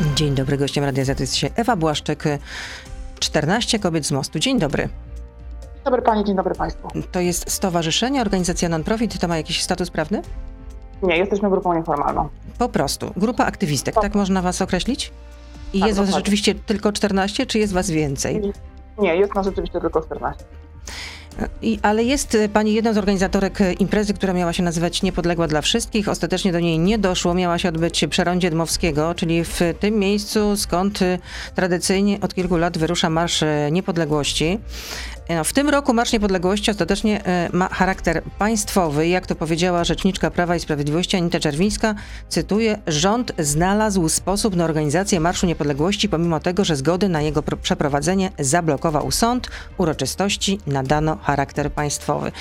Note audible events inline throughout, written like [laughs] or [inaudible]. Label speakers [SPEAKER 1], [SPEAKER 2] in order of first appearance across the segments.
[SPEAKER 1] Dzień dobry, gościem Radia Z jest się Ewa Błaszczyk, 14 kobiet z mostu. Dzień dobry.
[SPEAKER 2] Dzień dobry Pani, dzień dobry Państwu.
[SPEAKER 1] To jest stowarzyszenie, organizacja non-profit, to ma jakiś status prawny?
[SPEAKER 2] Nie, jesteśmy grupą nieformalną.
[SPEAKER 1] Po prostu. Grupa aktywistek, tak, można was określić? I
[SPEAKER 2] Tak,
[SPEAKER 1] jest was
[SPEAKER 2] dokładnie.
[SPEAKER 1] rzeczywiście tylko 14, czy jest was więcej?
[SPEAKER 2] Nie, jest nas rzeczywiście tylko 14.
[SPEAKER 1] I, ale jest y, pani jedną z organizatorek y, imprezy, która miała się nazywać Niepodległa dla Wszystkich. Ostatecznie do niej nie doszło. Miała się odbyć przy rondzie Dmowskiego, czyli w tym miejscu, skąd y, tradycyjnie od kilku lat wyrusza Marsz Niepodległości. No, w tym roku Marsz Niepodległości ostatecznie y, ma charakter państwowy. Jak to powiedziała rzeczniczka Prawa i Sprawiedliwości Anita Czerwińska, cytuję, rząd znalazł sposób na organizację Marszu Niepodległości, pomimo tego, że zgody na jego pro- przeprowadzenie zablokował sąd, uroczystości nadano charakter państwowy.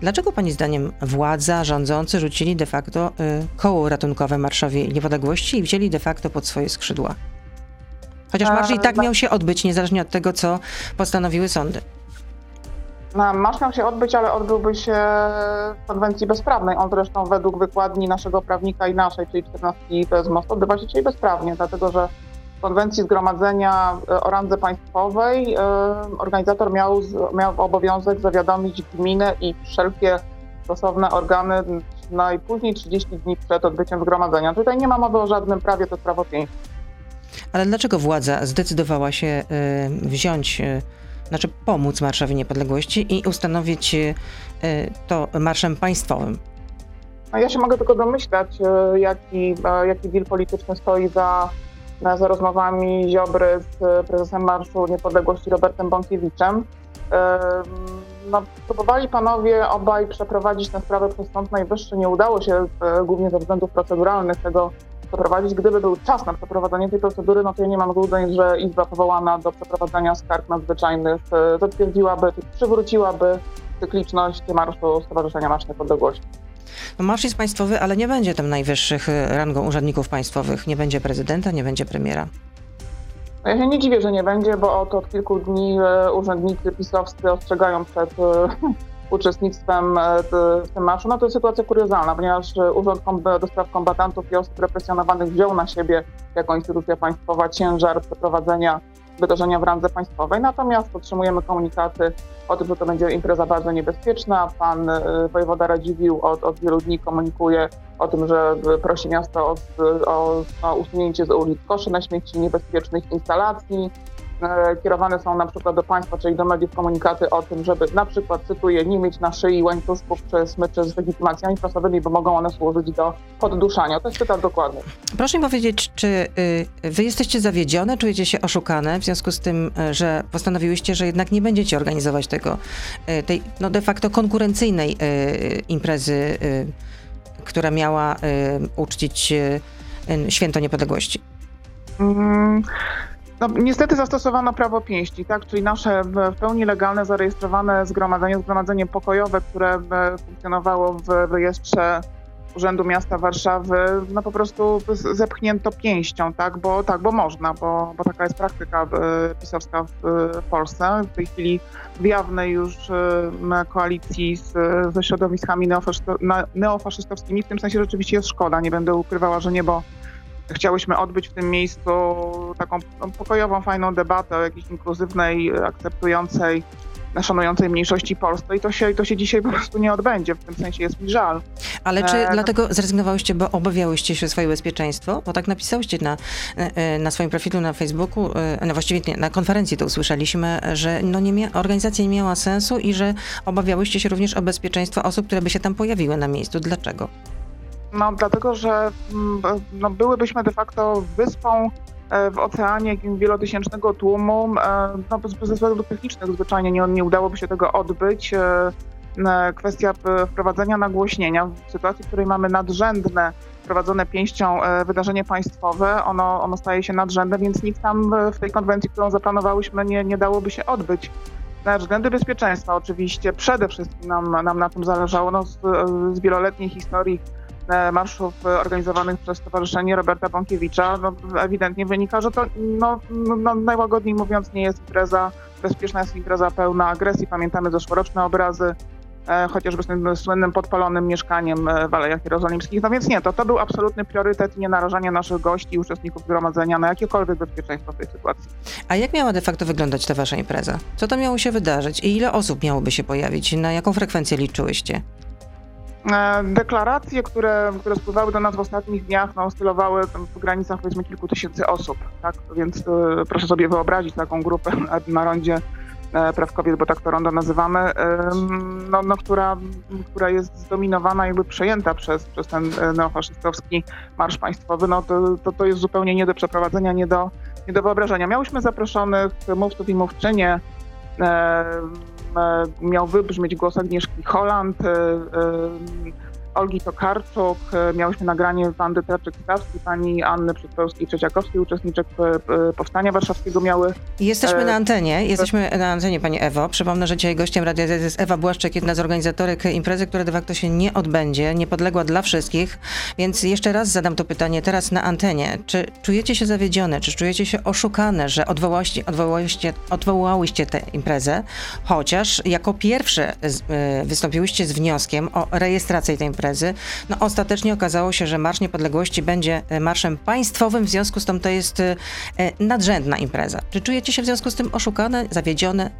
[SPEAKER 1] Dlaczego pani zdaniem władza, rządzący rzucili de facto y, koło ratunkowe Marszowi Niepodległości i wzięli de facto pod swoje skrzydła? Chociaż marsz i tak miał się odbyć, niezależnie od tego, co postanowiły sądy.
[SPEAKER 2] Marsz miał się odbyć, ale odbyłby się w konwencji bezprawnej. On zresztą według wykładni naszego prawnika i naszej, czyli 14 z mostu, odbywa się dzisiaj bezprawnie, dlatego że w konwencji zgromadzenia e, o randze państwowej e, organizator miał, miał obowiązek zawiadomić gminę i wszelkie stosowne organy najpóźniej 30 dni przed odbyciem zgromadzenia. Tutaj nie ma mowy o żadnym prawie, to jest prawo piękne.
[SPEAKER 1] Ale dlaczego władza zdecydowała się y, wziąć, znaczy pomóc Marszowi Niepodległości i ustanowić y, to marszem państwowym?
[SPEAKER 2] No ja się mogę tylko domyślać, e, jaki, e, jaki deal polityczny stoi za, e, za rozmowami Ziobry z e, prezesem Marszu Niepodległości Robertem Bąkiewiczem. E, No, próbowali panowie obaj przeprowadzić tę sprawę przez Sąd Najwyższy. Nie udało się e, głównie ze względów proceduralnych tego przeprowadzić. Gdyby był czas na przeprowadzenie tej procedury, no to ja nie mam złudzeń, że Izba powołana do przeprowadzania skarg nadzwyczajnych e, zatwierdziłaby, przywróciłaby cykliczność Marszu Stowarzyszenia Marsz Niepodległości.
[SPEAKER 1] No marsz jest państwowy, ale nie będzie tam najwyższych y, rangą urzędników państwowych. Nie będzie prezydenta, nie będzie premiera.
[SPEAKER 2] No Ja się nie dziwię, że nie będzie, bo oto od kilku dni e, urzędnicy pisowscy ostrzegają przed e, uczestnictwem e, w tym marszu. No to jest sytuacja kuriozalna, ponieważ e, Urząd do Spraw Kombatantów i Osób Represjonowanych wziął na siebie jako instytucja państwowa ciężar przeprowadzenia wydarzenia w randze państwowej, natomiast otrzymujemy komunikaty o tym, że to będzie impreza bardzo niebezpieczna. Pan e, wojewoda Radziwiłł od, od wielu dni komunikuje o tym, że prosi miasto o, o, o usunięcie z ulic koszy na śmieci, niebezpiecznych instalacji. E, Kierowane są na przykład do państwa, czyli do mediów komunikaty o tym, żeby na przykład, cytuję, nie mieć na szyi łańcuszków czy smyczy z legitymacjami prasowymi, bo mogą one służyć do podduszania. To jest cytat dokładny.
[SPEAKER 1] Proszę mi powiedzieć, czy y, wy jesteście zawiedzione, czujecie się oszukane w związku z tym, y, że postanowiłyście, że jednak nie będziecie organizować tego, y, tej no de facto konkurencyjnej imprezy, która miała uczcić święto niepodległości?
[SPEAKER 2] Mm, No, niestety zastosowano prawo pięści, tak? czyli nasze w pełni legalne, zarejestrowane zgromadzenie, zgromadzenie pokojowe, które e, funkcjonowało w rejestrze Urzędu Miasta Warszawy, no po prostu zepchnięto pięścią, tak? Bo, tak, bo można, bo, bo taka jest praktyka e, pisowska w, w Polsce. W tej chwili w jawnej już e, koalicji z, ze środowiskami neofaszystowskimi. W tym sensie rzeczywiście jest szkoda, nie będę ukrywała, że nie, bo chciałyśmy odbyć w tym miejscu taką no, pokojową, fajną debatę o jakiejś inkluzywnej, akceptującej, szanującej mniejszości polskiej. To się, to się dzisiaj po prostu nie odbędzie. W tym sensie jest mi żal.
[SPEAKER 1] Ale czy
[SPEAKER 2] E,
[SPEAKER 1] dlatego zrezygnowałyście, bo obawiałyście się o swoje bezpieczeństwo? Bo tak napisałyście na, e, e, na swoim profilu na Facebooku, e, no właściwie nie, na konferencji to usłyszeliśmy, że no nie mia- organizacja nie miała sensu i że obawiałyście się również o bezpieczeństwo osób, które by się tam pojawiły na miejscu. Dlaczego?
[SPEAKER 2] No, dlatego, że mm, no, byłybyśmy de facto wyspą e, w oceanie wielotysięcznego tłumu. e, No, ze względów technicznych zwyczajnie nie, nie udałoby się tego odbyć. E, Kwestia wprowadzenia nagłośnienia w sytuacji, w której mamy nadrzędne prowadzone pięścią wydarzenie państwowe, ono, ono staje się nadrzędne, więc nic tam w tej konwencji, którą zaplanowałyśmy, nie, nie dałoby się odbyć. Na względy bezpieczeństwa oczywiście przede wszystkim nam, nam na tym zależało no, z, z wieloletniej historii marszów e, organizowanych przez Stowarzyszenie Roberta Bąkiewicza, no, ewidentnie wynika, że to no, no, no, najłagodniej mówiąc nie jest impreza bezpieczna, jest impreza pełna agresji. Pamiętamy zeszłoroczne obrazy e, chociażby z tym słynnym podpalonym mieszkaniem e, w Alejach Jerozolimskich. No więc nie, to, to był absolutny priorytet nie narażanie naszych gości i uczestników zgromadzenia na jakiekolwiek bezpieczeństwo w tej sytuacji.
[SPEAKER 1] A jak miała de facto wyglądać ta wasza impreza? Co tam miało się wydarzyć i ile osób miałoby się pojawić? Na jaką frekwencję liczyłyście?
[SPEAKER 2] E, deklaracje, które, które spływały do nas w ostatnich dniach, no, oscylowały w granicach powiedzmy kilku tysięcy osób, tak? Więc e, proszę sobie wyobrazić taką grupę na, rondzie e, praw kobiet, bo tak to rondo nazywamy, no, no, która, która jest zdominowana, jakby przejęta przez, przez ten neofaszystowski marsz państwowy, no to, to, to jest zupełnie nie do przeprowadzenia, nie do, nie do wyobrażenia. Miałyśmy zaproszonych mówców i mówczynie, miał wybrzmieć głos Agnieszki Holland, e, e, Olgi Tokarczuk, e, miałyśmy nagranie Wandy Traczyk-Stawskiej, pani Anny Przedpełskiej-Trzeciakowskiej, uczestniczek e, e, Powstania Warszawskiego miały
[SPEAKER 1] Jesteśmy na antenie, jesteśmy na antenie Pani Ewo. Przypomnę, że dzisiaj gościem Radia Z jest Ewa Błaszczyk, jedna z organizatorek imprezy, która de facto się nie odbędzie, niepodległa dla wszystkich. Więc jeszcze raz zadam to pytanie teraz na antenie. Czy czujecie się zawiedzione, czy czujecie się oszukane, że odwołałyście, odwołałyście, odwołałyście tę imprezę, chociaż jako pierwsze wystąpiłyście z wnioskiem o rejestrację tej imprezy. No ostatecznie okazało się, że Marsz Niepodległości będzie y, marszem państwowym, w związku z tym to jest y, y, nadrzędna impreza. Czy czujecie się w związku z tym oszukane, zawiedzione?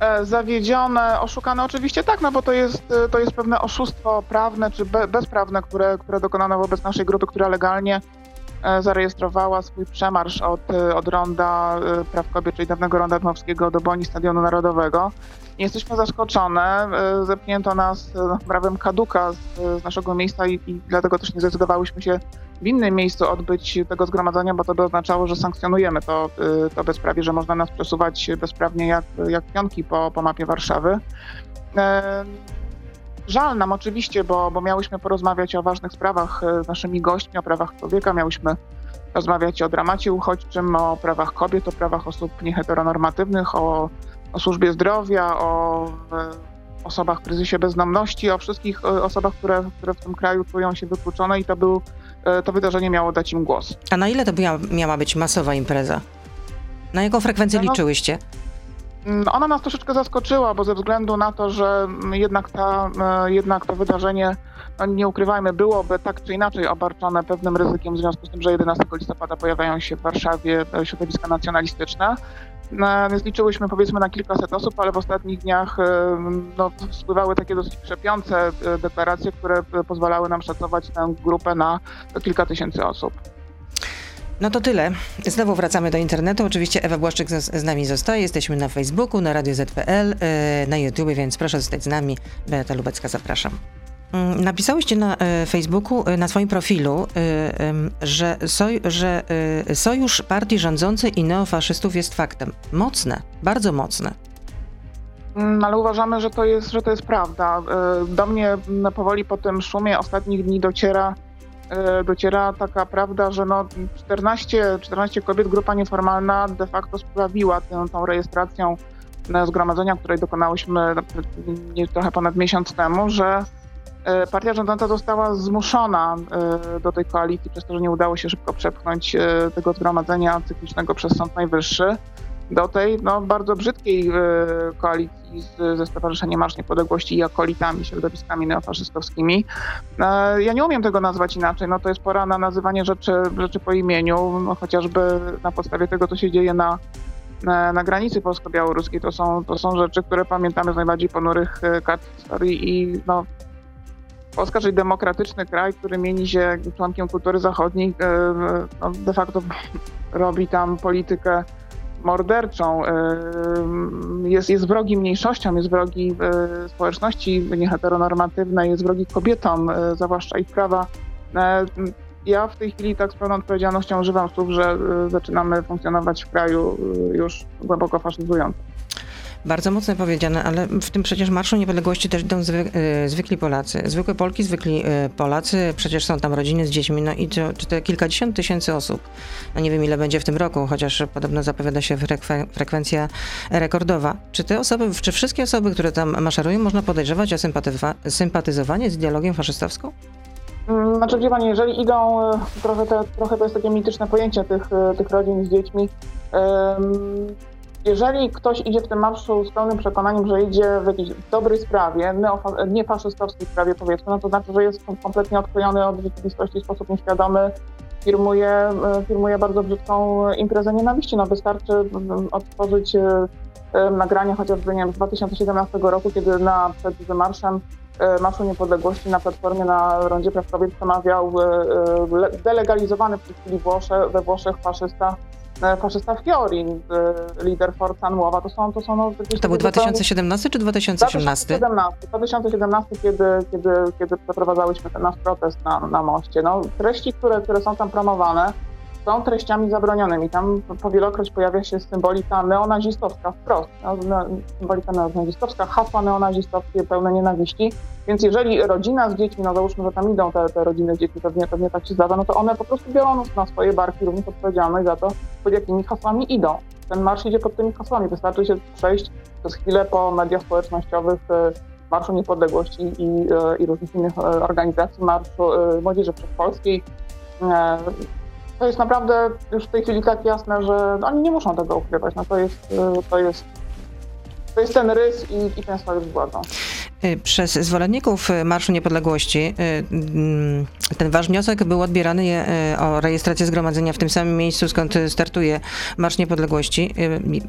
[SPEAKER 2] E, zawiedzione, oszukane oczywiście tak, no bo to jest, e, to jest pewne oszustwo prawne czy be, bezprawne, które, które dokonano wobec naszej grupy, która legalnie e, zarejestrowała swój przemarsz od, e, od ronda e, praw kobiet, czyli dawnego ronda Dmowskiego do Boni Stadionu Narodowego. Jesteśmy zaskoczone, e, zepchnięto nas e, prawem kaduka z, z naszego miejsca i, i dlatego też nie zdecydowałyśmy się w innym miejscu odbyć tego zgromadzenia, bo to by oznaczało, że sankcjonujemy to, to bezprawie, że można nas przesuwać bezprawnie jak, jak pionki po, po mapie Warszawy. E, Żal nam oczywiście, bo, bo miałyśmy porozmawiać o ważnych sprawach e, z naszymi gośćmi, o prawach człowieka, miałyśmy rozmawiać o dramacie uchodźczym, o prawach kobiet, o prawach osób nieheteronormatywnych, o, o służbie zdrowia, o e, osobach w kryzysie bezdomności, o wszystkich e, osobach, które, które w tym kraju czują się wykluczone i to był e, to wydarzenie miało dać im głos.
[SPEAKER 1] A na ile to miała, miała być masowa impreza? Na jaką frekwencję
[SPEAKER 2] No, no,
[SPEAKER 1] liczyłyście?
[SPEAKER 2] Mm, Ona nas troszeczkę zaskoczyła, bo ze względu na to, że jednak, ta, e, jednak to wydarzenie, no nie ukrywajmy, byłoby tak czy inaczej obarczone pewnym ryzykiem w związku z tym, że 11 listopada pojawiają się w Warszawie e, środowiska nacjonalistyczne. No, Więc liczyłyśmy powiedzmy na kilkaset osób, ale w ostatnich dniach e, no, spływały takie dosyć krzepiące deklaracje, które pozwalały nam szacować tę grupę na kilka tysięcy osób.
[SPEAKER 1] No to tyle. Znowu wracamy do internetu. Oczywiście Ewa Błaszczyk z, z nami zostaje. Jesteśmy na Facebooku, na Radio ZPL, e, na YouTube, więc proszę zostać z nami. Beata Lubecka, zapraszam. Mm, Napisałyście na e, Facebooku, e, na swoim profilu, że, soj, że sojusz partii rządzącej i neofaszystów jest faktem. Mocne, bardzo mocne.
[SPEAKER 2] Mm, Ale uważamy, że to jest, że to jest prawda. Do mnie powoli po tym szumie ostatnich dni dociera, dociera taka prawda, że no 14, 14 kobiet, grupa nieformalna de facto sprawiła tę, tą rejestracją na zgromadzenia, której dokonałyśmy nie- trochę ponad miesiąc temu, że e, partia rządząca została zmuszona e, do tej koalicji przez to, że nie udało się szybko przepchnąć e, tego zgromadzenia cyklicznego przez Sąd Najwyższy do tej no, bardzo brzydkiej e, koalicji z, ze Stowarzyszeniem Marsz Niepodległości i akolitami, środowiskami neofaszystowskimi. E, ja nie umiem tego nazwać inaczej. No, to jest pora na nazywanie rzeczy, rzeczy po imieniu, no, chociażby na podstawie tego, co się dzieje na, na, na granicy polsko-białoruskiej. To są, to są rzeczy, które pamiętamy z najbardziej ponurych e, kart historii i no, Polska, czyli demokratyczny kraj, który mieni się członkiem kultury zachodniej, no, de facto robi tam politykę morderczą, e, jest, jest wrogi mniejszościom, jest wrogi e, społeczności nieheteronormatywnej, jest wrogi kobietom, e, zwłaszcza ich prawa. Ja w tej chwili tak z pełną odpowiedzialnością używam słów, że zaczynamy funkcjonować w kraju już głęboko faszyzującym.
[SPEAKER 1] Bardzo mocno powiedziane, ale w tym przecież Marszu Niepodległości też idą y, zwykli Polacy. Zwykłe Polki, zwykli y, Polacy, przecież są tam rodziny z dziećmi, no i to, te kilkadziesiąt tysięcy osób. No nie wiem ile będzie w tym roku, chociaż podobno zapowiada się frekwen, frekwencja rekordowa. Czy te osoby, czy wszystkie osoby, które tam maszerują, można podejrzewać o sympatyzowanie z ideologią faszystowską?
[SPEAKER 2] Mm, Znaczy, wie Pani, jeżeli idą, e, trochę, te, trochę to jest takie mityczne pojęcie tych, e, tych rodzin z dziećmi. Jeżeli ktoś idzie w tym marszu z pełnym przekonaniem, że idzie w jakiejś dobrej sprawie, niefaszystowskiej sprawie powiedzmy, no to znaczy, że jest kompletnie odklejony od rzeczywistości w sposób nieświadomy, firmuje, e, firmuje bardzo brzydką imprezę nienawiści. No wystarczy otworzyć e, nagrania chociażby nie wiem, z 2017 roku, kiedy na, przed marszem Marszu Niepodległości na Platformie na Rondzie Praw Kobiet przemawiał delegalizowany w tej chwili Włosze, we Włoszech faszysta E, faszysta Fiori, e, lider Forza Nuova, to są...
[SPEAKER 1] To, są, no, to był 2017 czy 2018?
[SPEAKER 2] 2017, 2017 kiedy, kiedy, kiedy przeprowadzałyśmy ten nasz protest na, na moście. No, treści, które, które są tam promowane, są treściami zabronionymi. Tam powielokroć pojawia się symbolika neonazistowska wprost. Symbolika neonazistowska, hasła neonazistowskie pełne nienawiści. Więc jeżeli rodzina z dziećmi, no załóżmy, że tam idą te, te rodziny z dziećmi, pewnie, pewnie tak się zdarza, no to one po prostu biorą na swoje barki również odpowiedzialność za to, pod jakimi hasłami idą. Ten marsz idzie pod tymi hasłami. Wystarczy się przejść przez chwilę po mediach społecznościowych e, Marszu Niepodległości i, e, i różnych innych e, organizacji, Marszu Młodzieży Wszechpolskiej, to jest naprawdę już w tej chwili tak jasne, że oni nie muszą tego ukrywać. No to jest, y, to jest, to jest ten rys i, i ten władzą.
[SPEAKER 1] Y, przez zwolenników Marszu Niepodległości y, mm, ten wasz wniosek był odbierany o rejestrację zgromadzenia w tym samym miejscu, skąd startuje Marsz Niepodległości.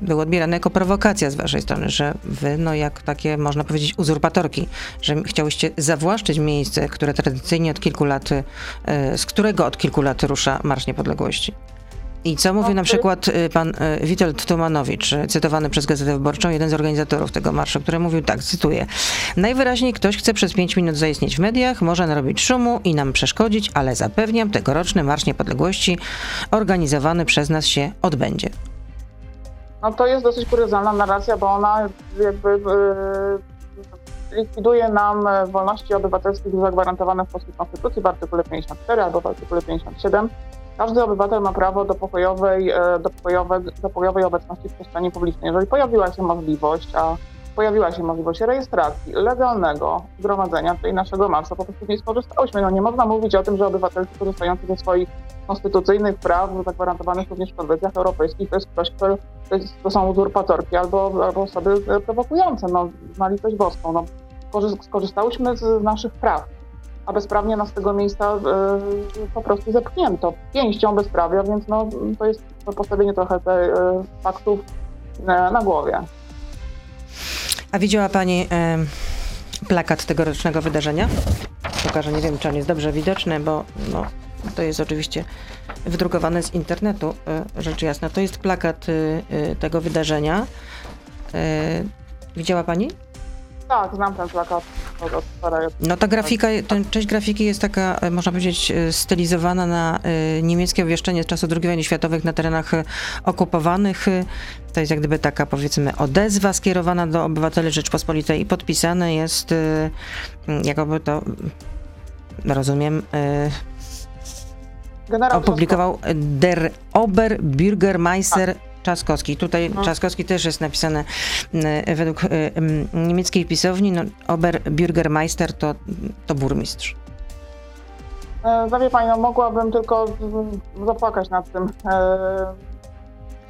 [SPEAKER 1] Był odbierany jako prowokacja z waszej strony, że wy, no jak takie, można powiedzieć, uzurpatorki, że chciałyście zawłaszczyć miejsce, które tradycyjnie od kilku lat, z którego od kilku lat rusza Marsz Niepodległości. I co mówi na przykład y, pan y, Witold Tumanowicz, cytowany przez Gazetę Wyborczą, jeden z organizatorów tego marszu, który mówił tak, cytuję, najwyraźniej ktoś chce przez pięć minut zaistnieć w mediach, może narobić szumu i nam przeszkodzić, ale zapewniam, tegoroczny Marsz Niepodległości organizowany przez nas się odbędzie.
[SPEAKER 2] No to jest dosyć kuriozalna narracja, bo ona jakby yy, likwiduje nam wolności obywatelskie zagwarantowane w polskiej konstytucji w artykule 54 albo w artykule 57 każdy obywatel ma prawo do pokojowej, e, do pokojowej, do pokojowej obecności w przestrzeni publicznej. Jeżeli pojawiła się możliwość, a pojawiła się możliwość rejestracji legalnego zgromadzenia, czyli naszego marszu, po prostu nie skorzystałyśmy. No nie można mówić o tym, że obywatelcy korzystający ze swoich konstytucyjnych praw zagwarantowanych również w konwencjach europejskich to jest ktoś, kto to, są uzurpatorki albo, albo osoby prowokujące. No, na litość boską. No, skorzystałyśmy z naszych praw a bezprawnie nas z tego miejsca y, po prostu zepchnięto pięścią bezprawia, więc no, to jest postawienie trochę tych y, faktów y, na głowie.
[SPEAKER 1] A widziała Pani plakat tegorocznego wydarzenia? Pokażę, nie wiem, czy on jest dobrze widoczny, bo no, to jest oczywiście wydrukowane z internetu, rzecz jasna. To jest plakat tego wydarzenia. Widziała Pani?
[SPEAKER 2] Tak, znam ten plakat
[SPEAKER 1] No ta grafika, ten, część grafiki jest taka, e, można powiedzieć, e, stylizowana na y, niemieckie obwieszczenie z czasu II wojny światowej na terenach okupowanych. To jest jak gdyby taka, powiedzmy, odezwa skierowana do obywateli Rzeczpospolitej i podpisane jest, jakoby to, rozumiem, y, opublikował der Oberbürgermeister Trzaskowski. Tutaj no. Trzaskowski też jest napisane e, według e, niemieckiej pisowni, no, Oberbürgermeister to, to burmistrz.
[SPEAKER 2] Zawie no Pani, no mogłabym tylko zapłakać nad tym.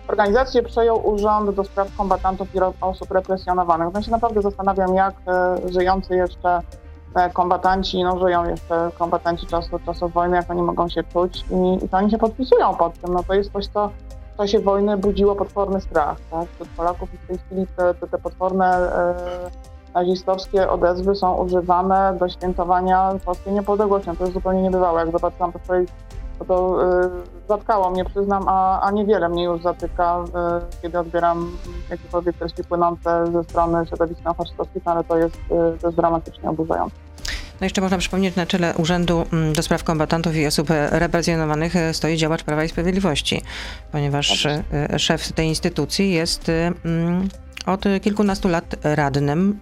[SPEAKER 2] Organizację przejął Urząd do Spraw Kombatantów i Osób Represjonowanych. Ja się naprawdę zastanawiam, jak żyjący jeszcze kombatanci, no żyją jeszcze kombatanci czasu, czasów wojny, jak oni mogą się czuć i, i to oni się podpisują pod tym. No to jest coś, co czasie wojny budziło potworny strach. Tak? Wśród Polaków i w tej chwili te, te, te potworne e, nazistowskie odezwy są używane do świętowania polskiej niepodległości. To jest zupełnie niebywałe. Jak zobaczyłam to wczoraj, to, to e, zatkało mnie, przyznam, a, a niewiele mnie już zatyka, e, kiedy odbieram jakiekolwiek treści płynące ze strony środowisk faszystowskich, no ale to jest, e, to jest dramatycznie oburzające.
[SPEAKER 1] No jeszcze można przypomnieć, na czele Urzędu mm, do Spraw Kombatantów i Osób Represjonowanych e, stoi działacz Prawa i Sprawiedliwości, ponieważ e, szef tej instytucji jest e, mm, od kilkunastu lat radnym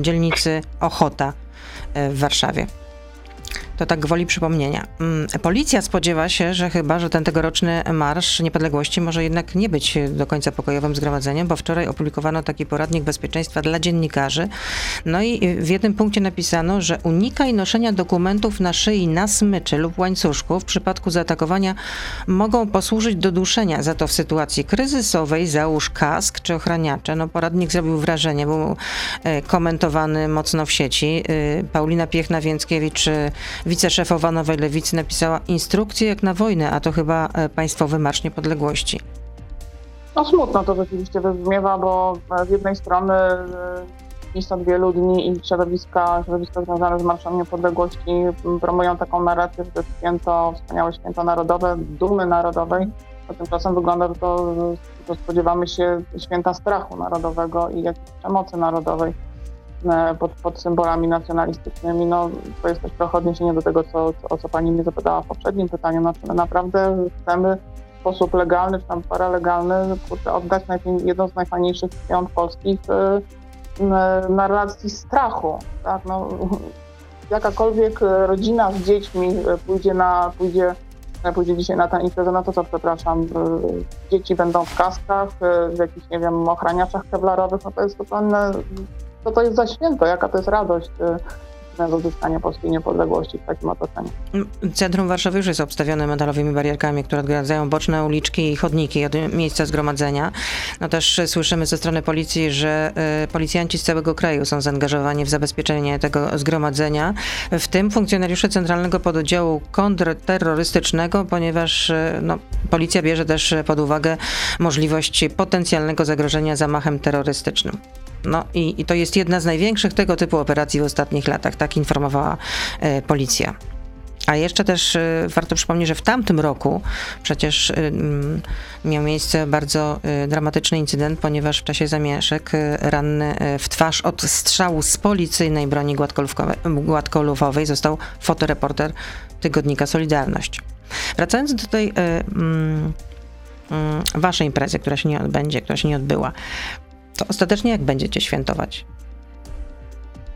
[SPEAKER 1] dzielnicy Ochota w Warszawie. To tak gwoli przypomnienia. Mm, Policja spodziewa się, że chyba, że ten tegoroczny Marsz Niepodległości może jednak nie być do końca pokojowym zgromadzeniem, bo wczoraj opublikowano taki poradnik bezpieczeństwa dla dziennikarzy. No i w jednym punkcie napisano, że unikaj noszenia dokumentów na szyi na smyczy lub łańcuszku. W przypadku zaatakowania mogą posłużyć do duszenia. Za to w sytuacji kryzysowej załóż kask czy ochraniacze. No poradnik zrobił wrażenie, był e, komentowany mocno w sieci. E, Paulina Piechna-Więckiewicz, e, wiceszefowa Nowej Lewicy, napisała instrukcję jak na wojnę, a to chyba e, Państwowy Marsz Niepodległości.
[SPEAKER 2] No smutno to rzeczywiście wybrzmiewa, bo z jednej strony od wielu dni i środowiska, środowiska związane z Marszem Niepodległości promują taką narrację, że to święto, wspaniałe święto narodowe, dumy narodowej, a tymczasem wygląda to, że spodziewamy się święta strachu narodowego i jakiejś przemocy narodowej e, pod, pod symbolami nacjonalistycznymi. No, to jest też trochę odniesienie do tego, co, co, o co pani mnie zapytała w poprzednim pytaniu. No, czy naprawdę chcemy w sposób legalny czy tam paralegalny kurczę, oddać jedno z najfajniejszych świąt polskich e, narracji strachu. Tak? No, [laughs] jakakolwiek rodzina z dziećmi pójdzie na, pójdzie, pójdzie dzisiaj na tę imprezę, no to co, przepraszam, dzieci będą w kaskach, w jakichś, nie wiem, ochraniaczach kevlarowych, no to jest zupełnie, co to jest za święto, jaka to jest radość do uzyskania polskiej niepodległości w takim otoczeniu.
[SPEAKER 1] Centrum Warszawy już jest obstawione metalowymi barierkami, które odgradzają boczne uliczki i chodniki od miejsca zgromadzenia. No też słyszymy ze strony policji, że y, policjanci z całego kraju są zaangażowani w zabezpieczenie tego zgromadzenia, w tym funkcjonariusze Centralnego Pododdziału Kontrterrorystycznego, ponieważ y, no, policja bierze też pod uwagę możliwość potencjalnego zagrożenia zamachem terrorystycznym. No i, i, to jest jedna z największych tego typu operacji w ostatnich latach, tak informowała e, policja. A jeszcze też y, warto przypomnieć, że w tamtym roku przecież y, miał miejsce bardzo y, dramatyczny incydent, ponieważ w czasie zamieszek ranny w twarz od strzału z policyjnej broni gładkolufowej został fotoreporter tygodnika Solidarność. Wracając do tej waszej imprezy, która się nie odbędzie, która się nie odbyła, to ostatecznie jak będziecie świętować?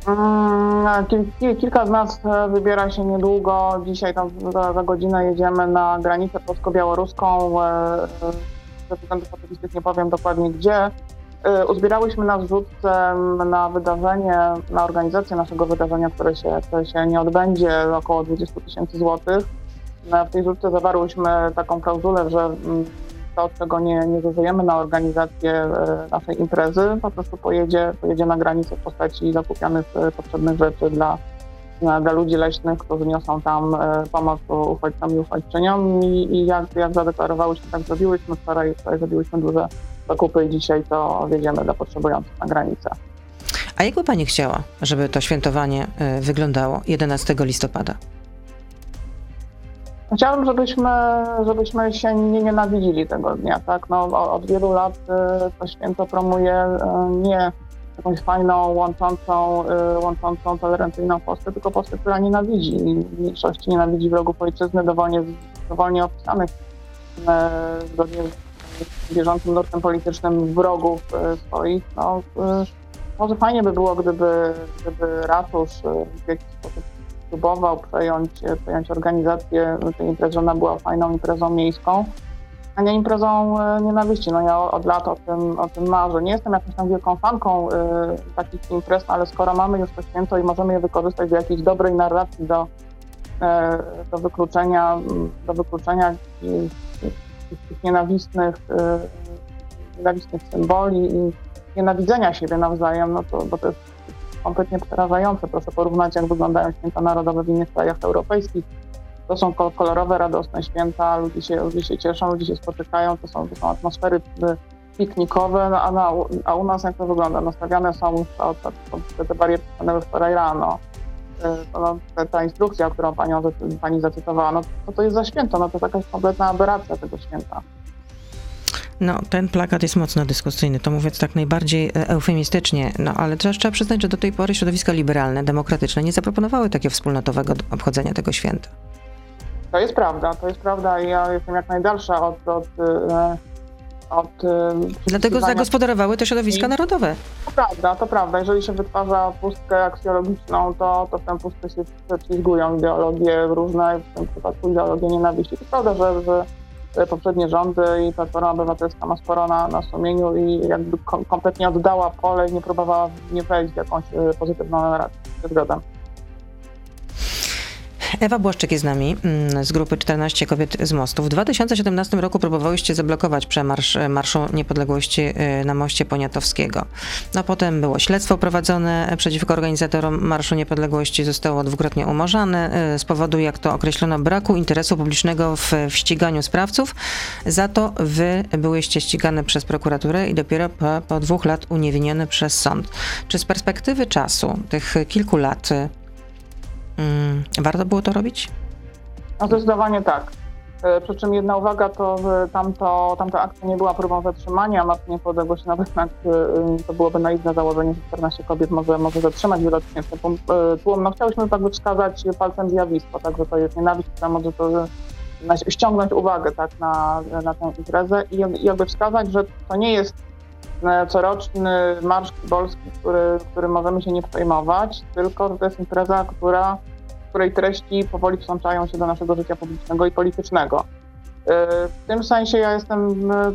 [SPEAKER 2] Mm, kilka z nas e, wybiera się niedługo. Dzisiaj tam za, za godzinę jedziemy na granicę polsko-białoruską. E, e, ze względów oczywistych nie powiem dokładnie gdzie. Uzbierałyśmy na zrzutce na wydarzenie, na organizację naszego wydarzenia, które się, które się nie odbędzie, około 20 tysięcy złotych. W tej zrzutce zawarłyśmy taką klauzulę, że mm, to, czego nie, nie zużyjemy na organizację e, naszej imprezy, po prostu pojedzie, pojedzie na granicę w postaci zakupianych e, potrzebnych rzeczy dla, dla ludzi leśnych, którzy niosą tam e, pomoc uchodźcom i uchodźczyniom i, i jak, jak zadeklarowałyśmy, tak zrobiłyśmy. Wczoraj, wczoraj zrobiłyśmy duże zakupy i dzisiaj to wiedziemy dla potrzebujących na granicę.
[SPEAKER 1] A jak by Pani chciała, żeby to świętowanie wyglądało 11 listopada?
[SPEAKER 2] Chciałabym, żebyśmy, żebyśmy się nie nienawidzili tego dnia, tak? No, od wielu lat y, to święto promuje y, nie jakąś fajną, łączącą, y, łączącą, tolerancyjną Polskę, tylko Polskę, która nienawidzi. Mniejszości nienawidzi wrogów ojczyzny, dowolnie, dowolnie opisanych zgodnie z bieżącym nurtem politycznym wrogów swoich. No, może fajnie by było, gdyby, gdyby ratusz w jakiś sposób próbował przejąć, przejąć organizację tej imprezy, ona była fajną imprezą miejską, a nie imprezą e, nienawiści. No ja od lat o tym, o tym marzę. Nie jestem jakąś tam wielką fanką y, takich imprez, ale skoro mamy już to święto i możemy je wykorzystać do jakiejś dobrej narracji, do, y, do wykluczenia, do wykluczenia tych nienawistnych, y, nienawistnych symboli i nienawidzenia siebie nawzajem, no to, bo to jest kompletnie przerażające. Proszę porównać, jak wyglądają święta narodowe w innych krajach europejskich. To są kolorowe, radosne święta, ludzie się, ludzie się cieszą, ludzie się spotykają, to są, to są atmosfery piknikowe, no, a, na, a u nas jak to wygląda? Nastawiane są te, te bariery stanęły wczoraj rano. No, ta, ta instrukcja, którą panią, pani zacytowała, no to, to jest za święto, no to jest jakaś kompletna aberracja tego święta.
[SPEAKER 1] No, ten plakat jest mocno dyskusyjny, to mówiąc tak najbardziej e, eufemistycznie, no ale trzeba, trzeba przyznać, że do tej pory środowiska liberalne, demokratyczne nie zaproponowały takiego wspólnotowego obchodzenia tego święta.
[SPEAKER 2] To jest prawda, to jest prawda i ja jestem jak najdalsza od, od, e, od... y,
[SPEAKER 1] Dlatego zagospodarowały to środowiska narodowe.
[SPEAKER 2] To prawda, to prawda. Jeżeli się wytwarza pustkę aksjologiczną, to, to w tę pustkę się prześlizgują ideologie różne, w tym przypadku ideologie nienawiści. To prawda, że, że poprzednie rządy i Platforma Obywatelska ma sporo na, na sumieniu i jakby kom, kompletnie oddała pole i nie próbowała nie wejść w jakąś y, pozytywną narrację. Się.
[SPEAKER 1] Ewa Błaszczyk jest z nami mm, z grupy 14 kobiet z mostu. W 2017 roku próbowałyście zablokować przemarsz e, Marszu Niepodległości e, na moście Poniatowskiego. No potem było śledztwo prowadzone przeciwko organizatorom Marszu Niepodległości. Zostało dwukrotnie umorzane e, z powodu, jak to określono, braku interesu publicznego w, w ściganiu sprawców. Za to wy byłyście ścigane przez prokuraturę i dopiero po, po dwóch lat uniewinnione przez sąd. Czy z perspektywy czasu, tych kilku lat, warto było to robić?
[SPEAKER 2] No zdecydowanie tak. E, Przy czym jedna uwaga, to tamto, tamta akcja nie była próbą zatrzymania Matki Niepodległości, nawet jak e, to byłoby naiwne założenie, że 14 kobiet może, może zatrzymać wielotysięczny tłum. E. No chciałyśmy jakby wskazać palcem zjawisko, tak, że to jest nienawiść, która może to ściągnąć uwagę tak, na, na tę imprezę i i jakby wskazać, że to nie jest e, coroczny Marsz Polski, który, którym możemy się nie przejmować, tylko że to jest impreza, która której treści powoli wsączają się do naszego życia publicznego i politycznego. E, W tym sensie ja jestem, e,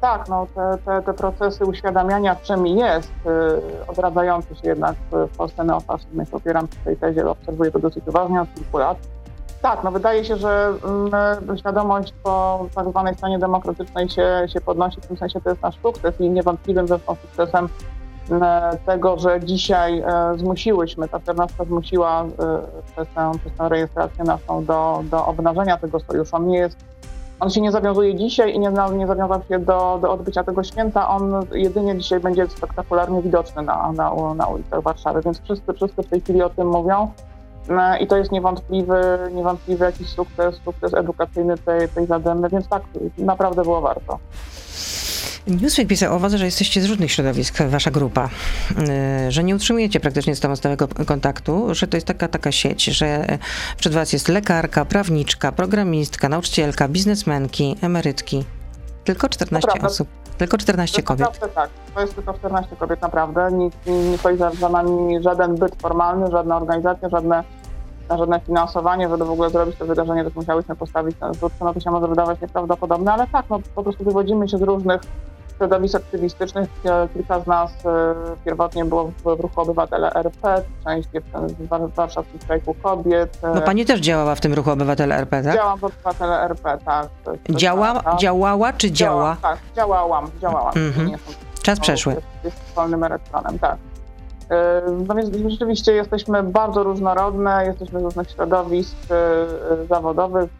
[SPEAKER 2] tak, no, te, te, te procesy uświadamiania, czym jest e, odradzający się jednak w Polsce neofaszyzm, ja się opieram przy tej tezie, obserwuję to dosyć uważnie od kilku lat. Tak, no wydaje się, że mm, świadomość po tak zwanej stanie demokratycznej się, się podnosi, w tym sensie to jest nasz sukces i niewątpliwym zresztą sukcesem e, tego, że dzisiaj e, zmusiłyśmy, ta 14 zmusiła e, przez tę, przez tę rejestrację naszą do, do obnażenia tego sojuszu. On nie jest, on się nie zawiązuje dzisiaj i nie, nie zawiązał się do, do odbycia tego święta. On jedynie dzisiaj będzie spektakularnie widoczny na, na, na ulicach Warszawy, więc wszyscy, wszyscy w tej chwili o tym mówią. E, I to jest niewątpliwy, niewątpliwy jakiś sukces, sukces edukacyjny tej, tej zadymy, więc tak, naprawdę było warto.
[SPEAKER 1] Newsweek pisał o was, że jesteście z różnych środowisk, wasza grupa, yy, że nie utrzymujecie praktycznie z tobą stałego kontaktu, że to jest taka taka sieć, że przed was jest lekarka, prawniczka, programistka, nauczycielka, biznesmenki, emerytki. Tylko 14
[SPEAKER 2] prawda.
[SPEAKER 1] osób, tylko 14
[SPEAKER 2] To
[SPEAKER 1] kobiet.
[SPEAKER 2] Naprawdę tak, to jest tylko 14 kobiet, naprawdę. Nikt nie, nie stoi za, za nami żaden byt formalny, żadna organizacja, żadne, żadne finansowanie, żeby w ogóle zrobić to wydarzenie, to musiałyśmy postawić. No to się może wydawać nieprawdopodobne, ale tak, no po prostu wywodzimy się z różnych środowisk aktywistycznych. E, Kilka z nas e, pierwotnie było w, ruchu Obywatele RP, część dziewczyn z warszawskich strajku kobiet. e,
[SPEAKER 1] Bo pani też działała w tym ruchu Obywatele RP, tak?
[SPEAKER 2] Działam w Obywatele RP, tak.
[SPEAKER 1] Działa,
[SPEAKER 2] prawda.
[SPEAKER 1] działała czy działa?
[SPEAKER 2] Działam, tak, działałam, działałam.
[SPEAKER 1] Mhm.
[SPEAKER 2] Nie
[SPEAKER 1] Czas przeszły.
[SPEAKER 2] Jest, wolnym elektronem, tak. Yy, No więc rzeczywiście jesteśmy bardzo różnorodne, jesteśmy z różnych środowisk zawodowych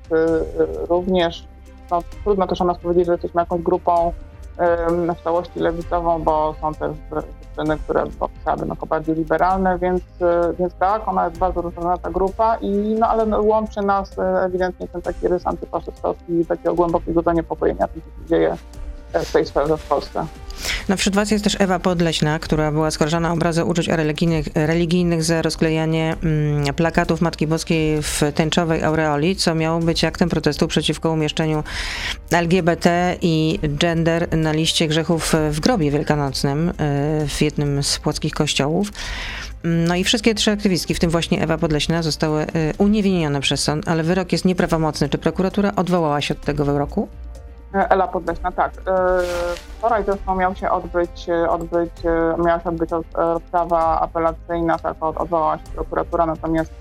[SPEAKER 2] również. No, trudno też o nas powiedzieć, że jesteśmy jakąś grupą w całości lewicową, bo są też dziewczyny, które opisałyby jako bardziej liberalne, więc, yy, więc tak, ona jest bardzo różnorodna ta grupa, i, no, ale no, łączy nas yy, ewidentnie ten taki rys antyfaszystowski i takiego głębokiego zaniepokojenia tym, co się dzieje tej sferze w Polsce.
[SPEAKER 1] No wśród was jest też Ewa Podleśna, która była skarżana o obrazę uczuć religijnych, religijnych za rozklejanie mm, plakatów Matki Boskiej w tęczowej aureoli, co miało być aktem protestu przeciwko umieszczeniu LGBT i gender na liście grzechów w grobie wielkanocnym y, w jednym z płockich kościołów. No i wszystkie trzy aktywistki, w tym właśnie Ewa Podleśna, zostały y, uniewinnione przez sąd, ale wyrok jest nieprawomocny. Czy prokuratura odwołała się od tego wyroku?
[SPEAKER 2] Ela Podleśna, tak. E, Wczoraj zresztą miał się odbyć, e, odbyć, e, miała się odbyć od- rozprawa apelacyjna, tak od- odwołała się prokuratura, natomiast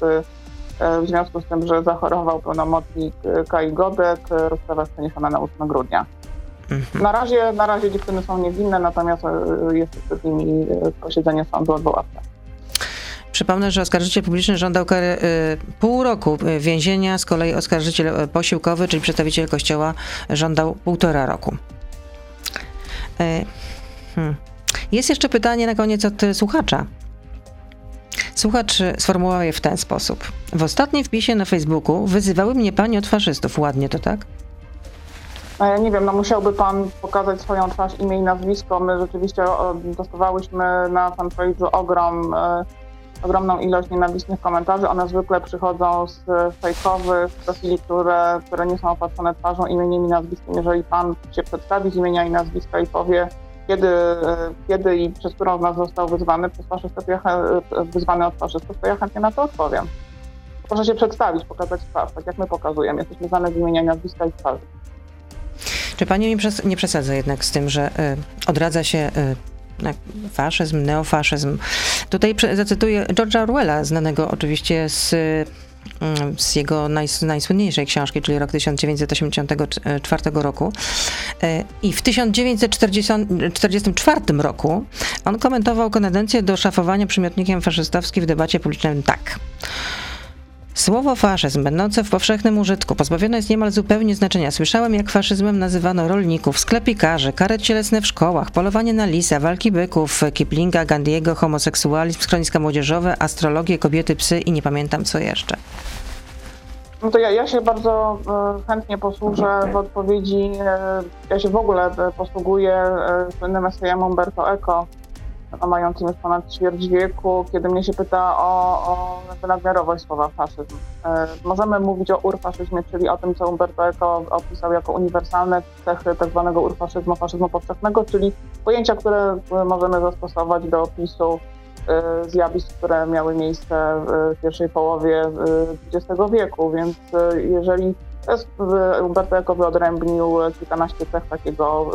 [SPEAKER 2] w związku z tym, że zachorował pełnomocnik Kai Godek, rozprawa jest przeniesiona na 8 grudnia.
[SPEAKER 1] Mhm.
[SPEAKER 2] Na razie, na razie dziewczyny są niewinne, natomiast jest przed nimi posiedzenie sądu odwoławcze.
[SPEAKER 1] Przypomnę, że oskarżyciel publiczny żądał kary y, pół roku więzienia, z kolei oskarżyciel y, posiłkowy, czyli przedstawiciel kościoła, żądał półtora roku. Y, hmm. Jest jeszcze pytanie na koniec od słuchacza. Słuchacz sformułował je w ten sposób. W ostatnim wpisie na Facebooku wyzywały mnie pani od faszystów. Ładnie to tak?
[SPEAKER 2] No ja nie wiem, no musiałby pan pokazać swoją twarz, imię i nazwisko. My rzeczywiście dostawałyśmy na fanpage'u ogrom ogromną ilość nienawistnych komentarzy. One zwykle przychodzą z fejkowych profili, które, które nie są opatrzone twarzą, imieniem i nazwiskiem. Jeżeli pan się przedstawi z imienia i nazwiska i powie, kiedy, e, kiedy i przez którą z nas został wyzwany przez faszystów, ja, e, wyzwany od faszystów, to ja chętnie na to odpowiem. Proszę się przedstawić, pokazać twarz, tak jak my pokazujemy. Jesteśmy znane z imienia, nazwiska i twarzy.
[SPEAKER 1] Czy pani nie, przes- nie przesadza jednak z tym, że y, odradza się faszyzm, neofaszyzm? Tutaj zacytuję George'a Orwella, znanego oczywiście z, y, z jego najs- najsłynniejszej książki, czyli rok 1984 roku. Y, I w 1944 roku on komentował tendencję do szafowania przymiotnikiem faszystowskim w debacie publicznej tak. Słowo faszyzm, będące w powszechnym użytku, pozbawione jest niemal zupełnie znaczenia. Słyszałem, jak faszyzmem nazywano rolników, sklepikarzy, kary cielesne w szkołach, polowanie na lisa, walki byków, Kiplinga, Gandiego, homoseksualizm, schroniska młodzieżowe, astrologię, kobiety, psy i nie pamiętam co jeszcze.
[SPEAKER 2] No to ja, ja się bardzo e, chętnie posłużę w odpowiedzi. E, ja się w ogóle e, posługuję słynnym esejem Umberto Eco, mającym już ponad ćwierć wieku, kiedy mnie się pyta o, o nadmiarowość słowa faszyzm. E, możemy mówić o urfaszyzmie, czyli o tym, co Umberto Eco opisał jako uniwersalne cechy tak zwanego urfaszyzmu, faszyzmu powszechnego, czyli pojęcia, które e, możemy zastosować do opisu e, zjawisk, które miały miejsce w pierwszej połowie XX wieku, więc jeżeli jest, e, Umberto Eco wyodrębnił kilkanaście cech takiego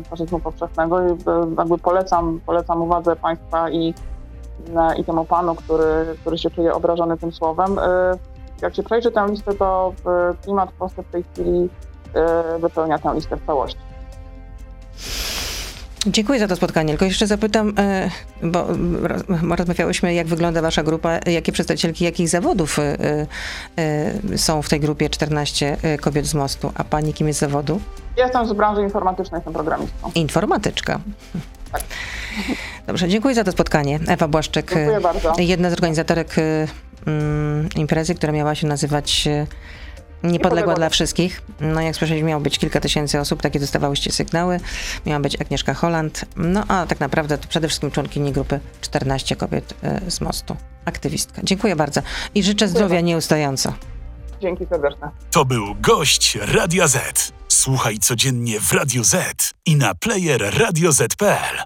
[SPEAKER 2] e, faszyzmu powszechnego i e, jakby polecam, polecam uwadze Państwa i, i temu panu, który, który się czuje obrażony tym słowem. E, Jak się przejrzy tę listę, to e, klimat w Polsce w tej chwili e, wypełnia tę listę w całości.
[SPEAKER 1] Dziękuję za to spotkanie. Tylko jeszcze zapytam, e, bo mm, roz- rozmawiałyśmy, jak wygląda wasza grupa, jakie przedstawicielki jakich zawodów e, e, są w tej grupie 14 kobiet z mostu, a pani kim jest zawodu?
[SPEAKER 2] Ja jestem z branży informatycznej, jestem programistką.
[SPEAKER 1] Informatyczka. Dobrze, dziękuję za to spotkanie. Ewa Błaszczyk,
[SPEAKER 2] Dziękuję bardzo.
[SPEAKER 1] jedna z organizatorek mm, imprezy, która miała się nazywać
[SPEAKER 2] Niepodległa
[SPEAKER 1] dla wszystkich. No jak słyszeliśmy, miało być kilka tysięcy osób, takie dostawałyście sygnały. Miała być Agnieszka Holland. No a tak naprawdę to przede wszystkim członkini grupy 14 kobiet y, z mostu. Aktywistka. Dziękuję bardzo i życzę zdrowia
[SPEAKER 2] bardzo.
[SPEAKER 1] nieustająco.
[SPEAKER 2] Dzięki serdeczne.
[SPEAKER 3] To był gość Radia Z. Słuchaj codziennie w Radio Z i na player radioz.pl.